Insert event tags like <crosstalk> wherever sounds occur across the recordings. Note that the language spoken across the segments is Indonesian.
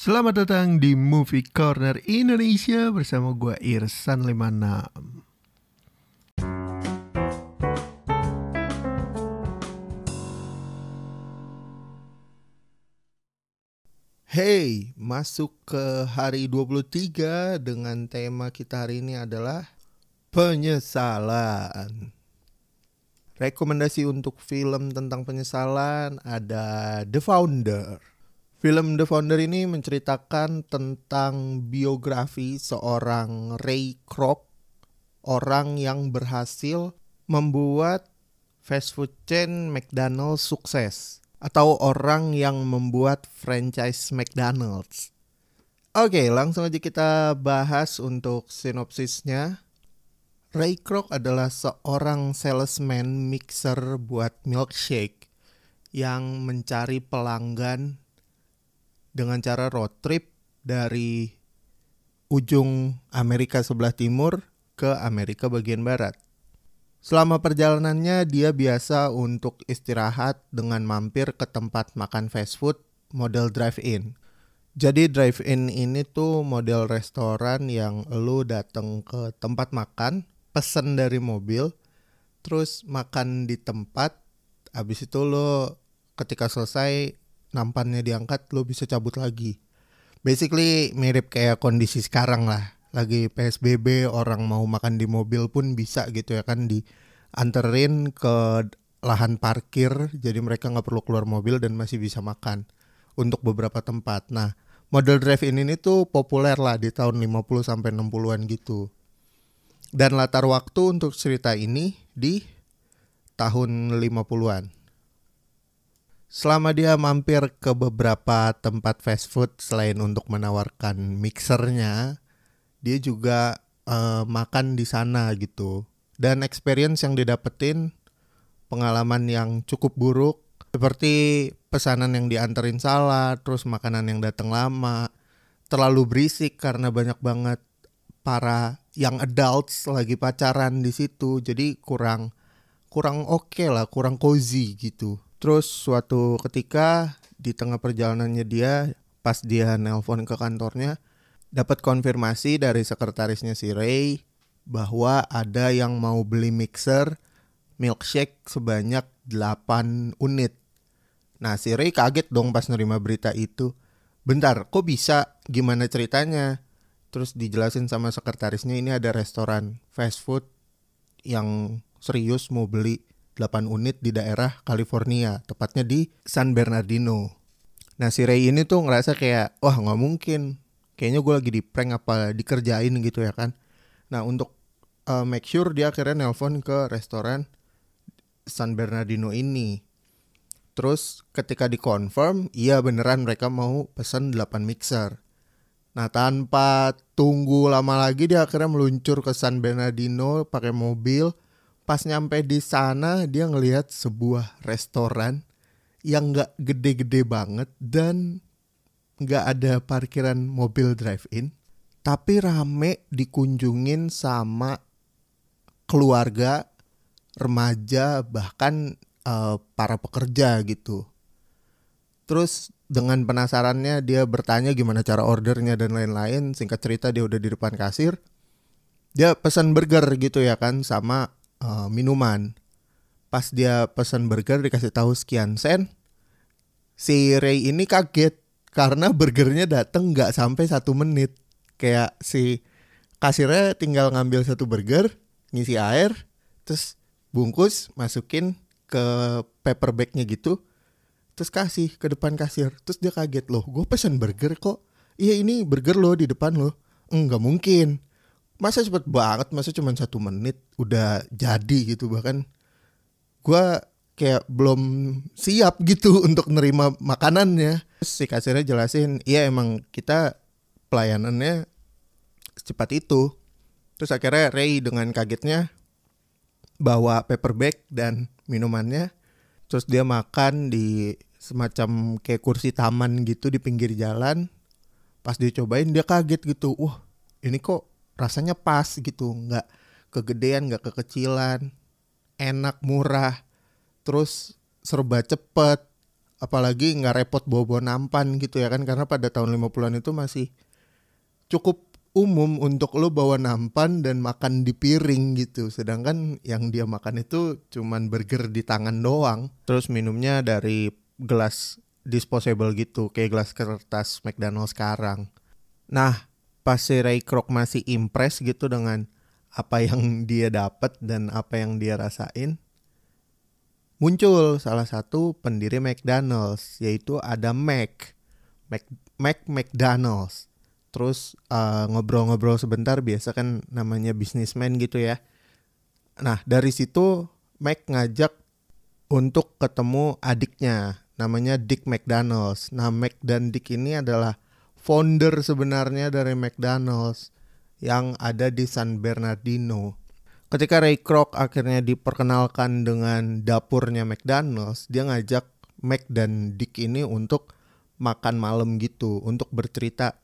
Selamat datang di Movie Corner Indonesia bersama gue Irsan 56. Hey, masuk ke hari 23 dengan tema kita hari ini adalah penyesalan. Rekomendasi untuk film tentang penyesalan ada The Founder. Film The Founder ini menceritakan tentang biografi seorang Ray Kroc, orang yang berhasil membuat fast food chain McDonald's sukses atau orang yang membuat franchise McDonald's. Oke, langsung aja kita bahas untuk sinopsisnya. Ray Kroc adalah seorang salesman mixer buat milkshake yang mencari pelanggan dengan cara road trip dari ujung Amerika sebelah timur ke Amerika bagian barat. Selama perjalanannya dia biasa untuk istirahat dengan mampir ke tempat makan fast food model drive-in. Jadi drive-in ini tuh model restoran yang lu datang ke tempat makan, pesen dari mobil, terus makan di tempat, habis itu lo ketika selesai nampannya diangkat lo bisa cabut lagi. Basically mirip kayak kondisi sekarang lah lagi PSBB orang mau makan di mobil pun bisa gitu ya kan dianterin ke lahan parkir jadi mereka nggak perlu keluar mobil dan masih bisa makan untuk beberapa tempat. Nah, model drive-in ini tuh populer lah di tahun 50 sampai 60-an gitu. Dan latar waktu untuk cerita ini di tahun 50-an. Selama dia mampir ke beberapa tempat fast food selain untuk menawarkan mixernya, dia juga uh, makan di sana gitu. Dan experience yang didapetin pengalaman yang cukup buruk seperti pesanan yang dianterin salah, terus makanan yang datang lama, terlalu berisik karena banyak banget para yang adults lagi pacaran di situ, jadi kurang kurang oke okay lah, kurang cozy gitu. Terus suatu ketika di tengah perjalanannya dia pas dia nelpon ke kantornya dapat konfirmasi dari sekretarisnya si Ray bahwa ada yang mau beli mixer milkshake sebanyak 8 unit. Nah si Ray kaget dong pas nerima berita itu. Bentar, kok bisa? Gimana ceritanya? Terus dijelasin sama sekretarisnya ini ada restoran fast food yang serius mau beli 8 unit di daerah California, tepatnya di San Bernardino. Nah si Ray ini tuh ngerasa kayak, wah nggak mungkin, kayaknya gue lagi di prank apa dikerjain gitu ya kan. Nah untuk uh, make sure dia akhirnya nelpon ke restoran San Bernardino ini. Terus ketika dikonfirm, iya beneran mereka mau pesan 8 mixer. Nah tanpa tunggu lama lagi dia akhirnya meluncur ke San Bernardino pakai mobil pas nyampe di sana dia ngelihat sebuah restoran yang nggak gede-gede banget dan nggak ada parkiran mobil drive-in tapi rame dikunjungin sama keluarga remaja bahkan uh, para pekerja gitu. Terus dengan penasarannya dia bertanya gimana cara ordernya dan lain-lain. Singkat cerita dia udah di depan kasir. Dia pesan burger gitu ya kan sama uh, minuman. Pas dia pesan burger dikasih tahu sekian sen, si Ray ini kaget karena burgernya dateng nggak sampai satu menit. Kayak si kasirnya tinggal ngambil satu burger, ngisi air, terus bungkus masukin ke paper bagnya gitu, terus kasih ke depan kasir. Terus dia kaget loh, gue pesan burger kok. Iya ini burger lo di depan lo. Enggak mungkin masa cepet banget masa cuma satu menit udah jadi gitu. Bahkan gue kayak belum siap gitu <laughs> untuk nerima makanannya. Si kasirnya jelasin iya emang kita pelayanannya secepat itu. Terus akhirnya Ray dengan kagetnya bawa paper bag dan minumannya. Terus dia makan di semacam kayak kursi taman gitu di pinggir jalan. Pas dia cobain dia kaget gitu wah ini kok rasanya pas gitu nggak kegedean nggak kekecilan enak murah terus serba cepet apalagi nggak repot bawa-bawa nampan gitu ya kan karena pada tahun 50-an itu masih cukup umum untuk lo bawa nampan dan makan di piring gitu. Sedangkan yang dia makan itu cuman burger di tangan doang. Terus minumnya dari gelas disposable gitu, kayak gelas kertas McDonald sekarang. Nah, pas si Ray Kroc masih impress gitu dengan apa yang dia dapat dan apa yang dia rasain, muncul salah satu pendiri McDonald's yaitu ada Mac, Mac, Mac McDonald's. Terus ngobrol ngobrol-ngobrol sebentar biasa kan namanya bisnismen gitu ya. Nah dari situ Mac ngajak untuk ketemu adiknya namanya Dick McDonald's. Nah Mac dan Dick ini adalah founder sebenarnya dari McDonald's yang ada di San Bernardino ketika Ray Kroc akhirnya diperkenalkan dengan dapurnya McDonald's dia ngajak Mac dan Dick ini untuk makan malam gitu untuk bercerita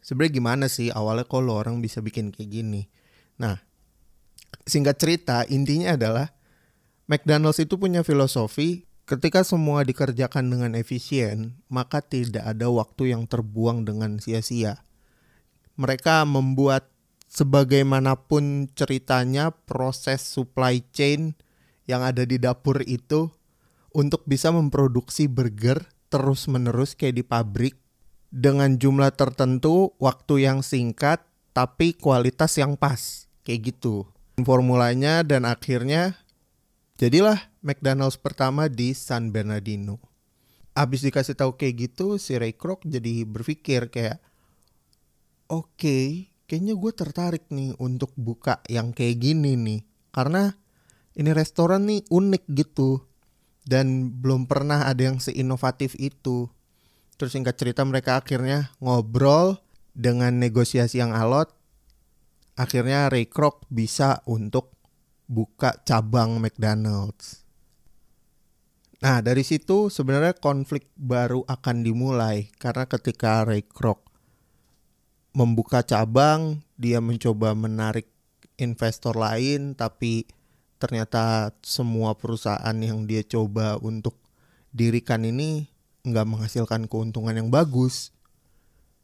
sebenarnya gimana sih awalnya kalau orang bisa bikin kayak gini. Nah, singkat cerita intinya adalah McDonald's itu punya filosofi ketika semua dikerjakan dengan efisien, maka tidak ada waktu yang terbuang dengan sia-sia. Mereka membuat sebagaimanapun ceritanya proses supply chain yang ada di dapur itu untuk bisa memproduksi burger terus-menerus kayak di pabrik dengan jumlah tertentu, waktu yang singkat, tapi kualitas yang pas. Kayak gitu. Formulanya dan akhirnya jadilah McDonald's pertama di San Bernardino. Abis dikasih tahu kayak gitu, si Ray Kroc jadi berpikir kayak, oke, okay, kayaknya gue tertarik nih untuk buka yang kayak gini nih. Karena ini restoran nih unik gitu. Dan belum pernah ada yang seinovatif itu Terus singkat cerita mereka akhirnya ngobrol dengan negosiasi yang alot. Akhirnya Ray Kroc bisa untuk buka cabang McDonald's. Nah dari situ sebenarnya konflik baru akan dimulai karena ketika Ray Kroc membuka cabang, dia mencoba menarik investor lain, tapi ternyata semua perusahaan yang dia coba untuk dirikan ini nggak menghasilkan keuntungan yang bagus.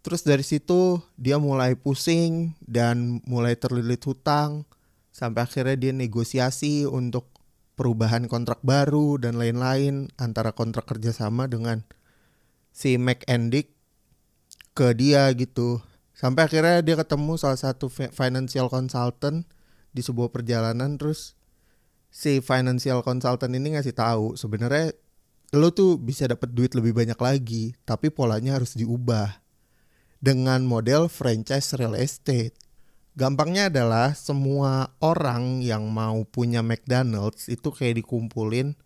Terus dari situ dia mulai pusing dan mulai terlilit hutang sampai akhirnya dia negosiasi untuk perubahan kontrak baru dan lain-lain antara kontrak kerjasama dengan si Mac Dick ke dia gitu. Sampai akhirnya dia ketemu salah satu financial consultant di sebuah perjalanan terus si financial consultant ini ngasih tahu sebenarnya lo tuh bisa dapat duit lebih banyak lagi, tapi polanya harus diubah dengan model franchise real estate. Gampangnya adalah semua orang yang mau punya McDonald's itu kayak dikumpulin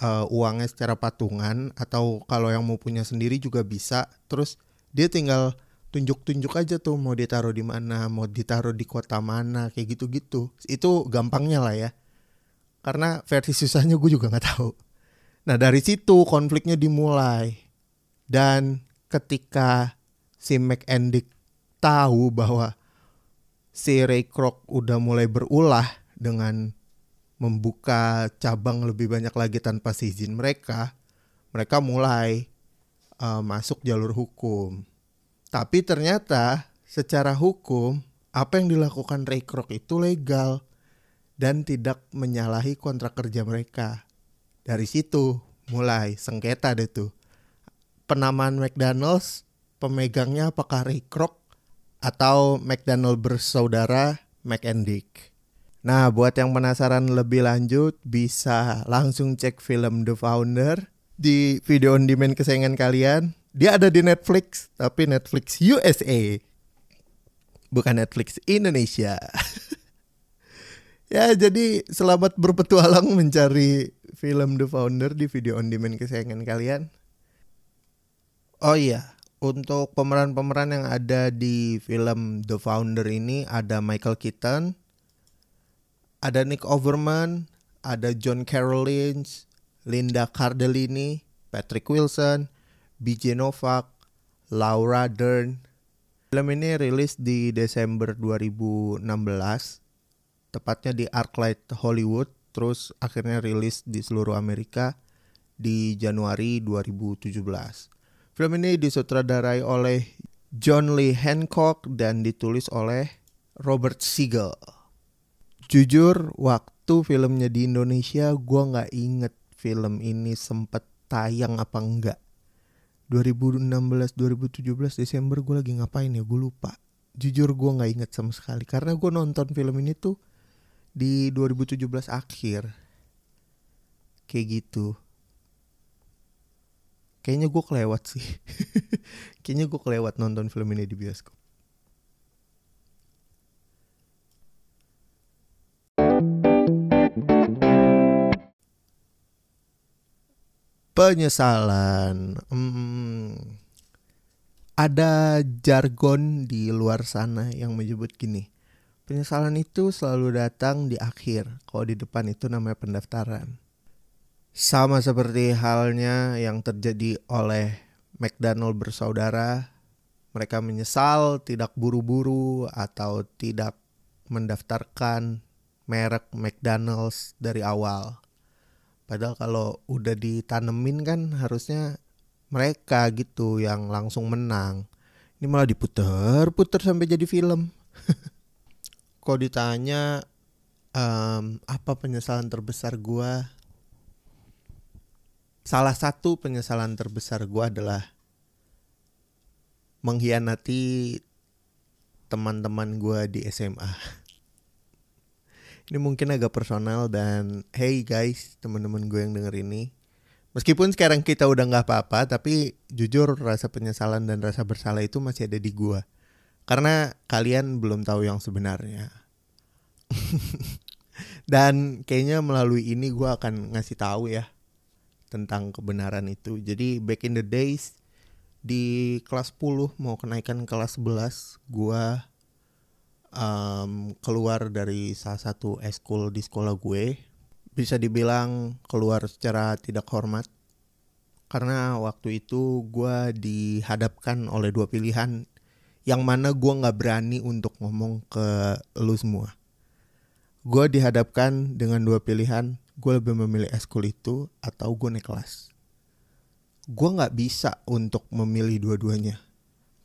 uh, uangnya secara patungan atau kalau yang mau punya sendiri juga bisa. Terus dia tinggal tunjuk-tunjuk aja tuh mau ditaruh di mana, mau ditaruh di kota mana, kayak gitu-gitu. Itu gampangnya lah ya. Karena versi susahnya gue juga nggak tahu. Nah dari situ konfliknya dimulai dan ketika si McEndick tahu bahwa si Ray Kroc udah mulai berulah dengan membuka cabang lebih banyak lagi tanpa izin mereka, mereka mulai uh, masuk jalur hukum. Tapi ternyata secara hukum apa yang dilakukan Ray Kroc itu legal dan tidak menyalahi kontrak kerja mereka. Dari situ mulai sengketa deh tuh. Penamaan McDonald's pemegangnya apakah Ray Kroc atau McDonald bersaudara McEndick. Nah, buat yang penasaran lebih lanjut bisa langsung cek film The Founder di video on demand kesayangan kalian. Dia ada di Netflix, tapi Netflix USA. Bukan Netflix Indonesia. <laughs> ya, jadi selamat berpetualang mencari film The Founder di video on demand kesayangan kalian. Oh iya, untuk pemeran-pemeran yang ada di film The Founder ini ada Michael Keaton, ada Nick Overman, ada John Carroll Lynch, Linda Cardellini, Patrick Wilson, BJ Novak, Laura Dern. Film ini rilis di Desember 2016, tepatnya di Arclight Hollywood terus akhirnya rilis di seluruh Amerika di Januari 2017. Film ini disutradarai oleh John Lee Hancock dan ditulis oleh Robert Siegel. Jujur, waktu filmnya di Indonesia, gue nggak inget film ini sempet tayang apa enggak. 2016-2017 Desember gue lagi ngapain ya, gue lupa. Jujur gue nggak inget sama sekali karena gue nonton film ini tuh di 2017 akhir kayak gitu kayaknya gue kelewat sih. <laughs> Kayaknya gue kelewat nonton film ini di bioskop. Penyesalan. Hmm, ada jargon di luar sana yang menyebut gini Penyesalan itu selalu datang di akhir, kalau di depan itu namanya pendaftaran. Sama seperti halnya yang terjadi oleh McDonald bersaudara, mereka menyesal tidak buru-buru atau tidak mendaftarkan merek McDonald's dari awal. Padahal kalau udah ditanemin kan harusnya mereka gitu yang langsung menang. Ini malah diputer-puter sampai jadi film. <laughs> kalau ditanya um, apa penyesalan terbesar gue salah satu penyesalan terbesar gue adalah mengkhianati teman-teman gue di SMA ini mungkin agak personal dan hey guys teman-teman gue yang denger ini. Meskipun sekarang kita udah nggak apa-apa tapi jujur rasa penyesalan dan rasa bersalah itu masih ada di gue karena kalian belum tahu yang sebenarnya. <laughs> Dan kayaknya melalui ini gue akan ngasih tahu ya tentang kebenaran itu. Jadi back in the days di kelas 10 mau kenaikan kelas 11 gue um, keluar dari salah satu eskul di sekolah gue. Bisa dibilang keluar secara tidak hormat karena waktu itu gue dihadapkan oleh dua pilihan yang mana gue nggak berani untuk ngomong ke lu semua. Gue dihadapkan dengan dua pilihan, gue lebih memilih eskul itu atau gue naik kelas. Gue nggak bisa untuk memilih dua-duanya.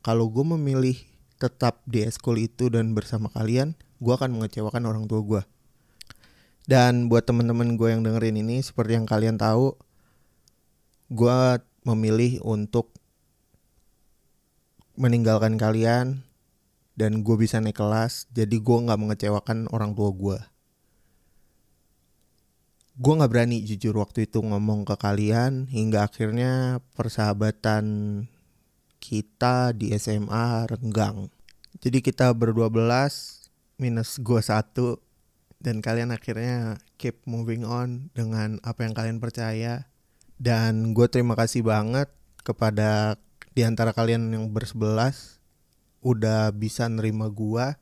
Kalau gue memilih tetap di eskul itu dan bersama kalian, gue akan mengecewakan orang tua gue. Dan buat teman-teman gue yang dengerin ini, seperti yang kalian tahu, gue memilih untuk meninggalkan kalian dan gue bisa naik kelas jadi gue nggak mengecewakan orang tua gue gue nggak berani jujur waktu itu ngomong ke kalian hingga akhirnya persahabatan kita di SMA renggang. Jadi kita berdua belas minus gue satu dan kalian akhirnya keep moving on dengan apa yang kalian percaya. Dan gue terima kasih banget kepada di antara kalian yang bersebelas udah bisa nerima gua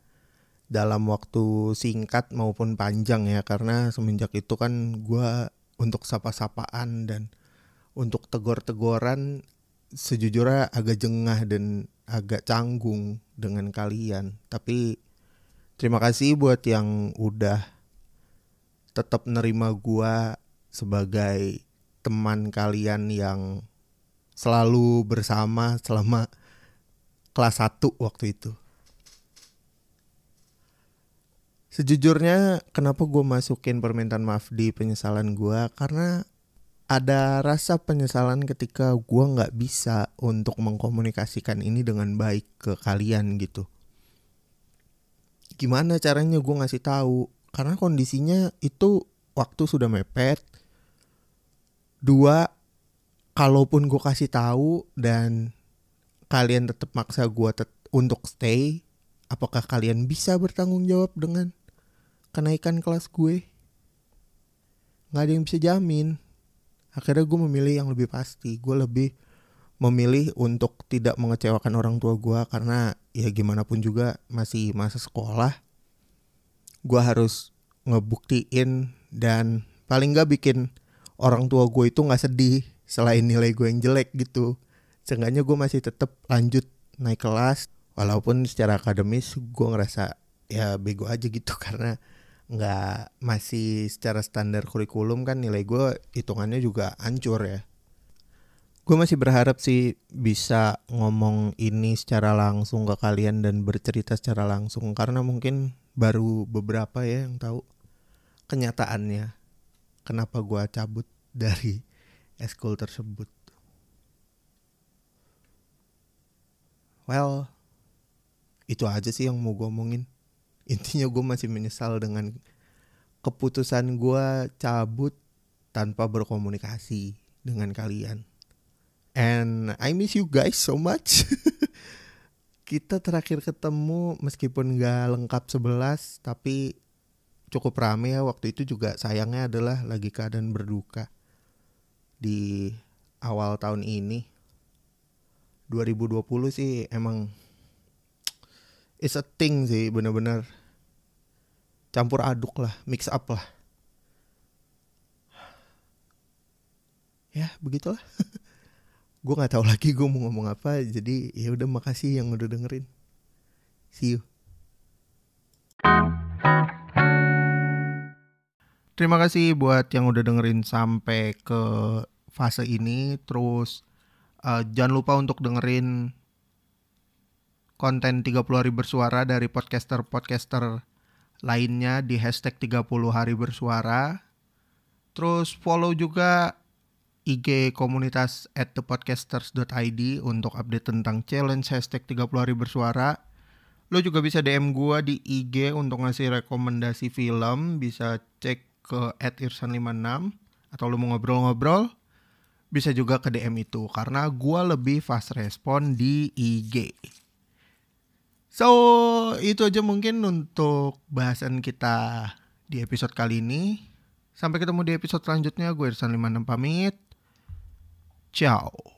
dalam waktu singkat maupun panjang ya karena semenjak itu kan gua untuk sapa-sapaan dan untuk tegor-tegoran sejujurnya agak jengah dan agak canggung dengan kalian tapi terima kasih buat yang udah tetap nerima gua sebagai teman kalian yang selalu bersama selama kelas 1 waktu itu. Sejujurnya kenapa gue masukin permintaan maaf di penyesalan gue karena ada rasa penyesalan ketika gue nggak bisa untuk mengkomunikasikan ini dengan baik ke kalian gitu. Gimana caranya gue ngasih tahu? Karena kondisinya itu waktu sudah mepet. Dua kalaupun gue kasih tahu dan kalian tetap maksa gue tet untuk stay, apakah kalian bisa bertanggung jawab dengan kenaikan kelas gue? Gak ada yang bisa jamin. Akhirnya gue memilih yang lebih pasti. Gue lebih memilih untuk tidak mengecewakan orang tua gue karena ya gimana pun juga masih masa sekolah. Gue harus ngebuktiin dan paling gak bikin orang tua gue itu gak sedih selain nilai gue yang jelek gitu seenggaknya gue masih tetap lanjut naik kelas walaupun secara akademis gue ngerasa ya bego aja gitu <laughs> karena nggak masih secara standar kurikulum kan nilai gue hitungannya juga hancur ya. Gue masih berharap sih bisa ngomong ini secara langsung ke kalian dan bercerita secara langsung karena mungkin baru beberapa ya yang tahu kenyataannya kenapa gue cabut <laughs> dari eskul tersebut. Well itu aja sih yang mau gue omongin intinya gue masih menyesal dengan keputusan gue cabut tanpa berkomunikasi dengan kalian. And I miss you guys so much. <laughs> Kita terakhir ketemu meskipun gak lengkap 11 tapi cukup rame ya. Waktu itu juga sayangnya adalah lagi keadaan berduka di awal tahun ini. 2020 sih emang it's a thing sih bener-bener. Campur aduk lah mix up lah. Ya begitulah. <laughs> Gue nggak tahu lagi gue mau ngomong apa jadi ya udah makasih yang udah dengerin. See you. Terima kasih buat yang udah dengerin sampai ke fase ini. Terus uh, jangan lupa untuk dengerin konten 30 hari bersuara dari podcaster-podcaster lainnya di hashtag 30 hari bersuara. Terus follow juga IG komunitas at thepodcasters.id untuk update tentang challenge hashtag 30 hari bersuara. Lo juga bisa DM gue di IG untuk ngasih rekomendasi film. Bisa cek ke at irsan56 atau lo mau ngobrol-ngobrol bisa juga ke DM itu karena gue lebih fast respon di IG. So, itu aja mungkin untuk bahasan kita di episode kali ini. Sampai ketemu di episode selanjutnya. Gue Irsan 56 pamit. Ciao.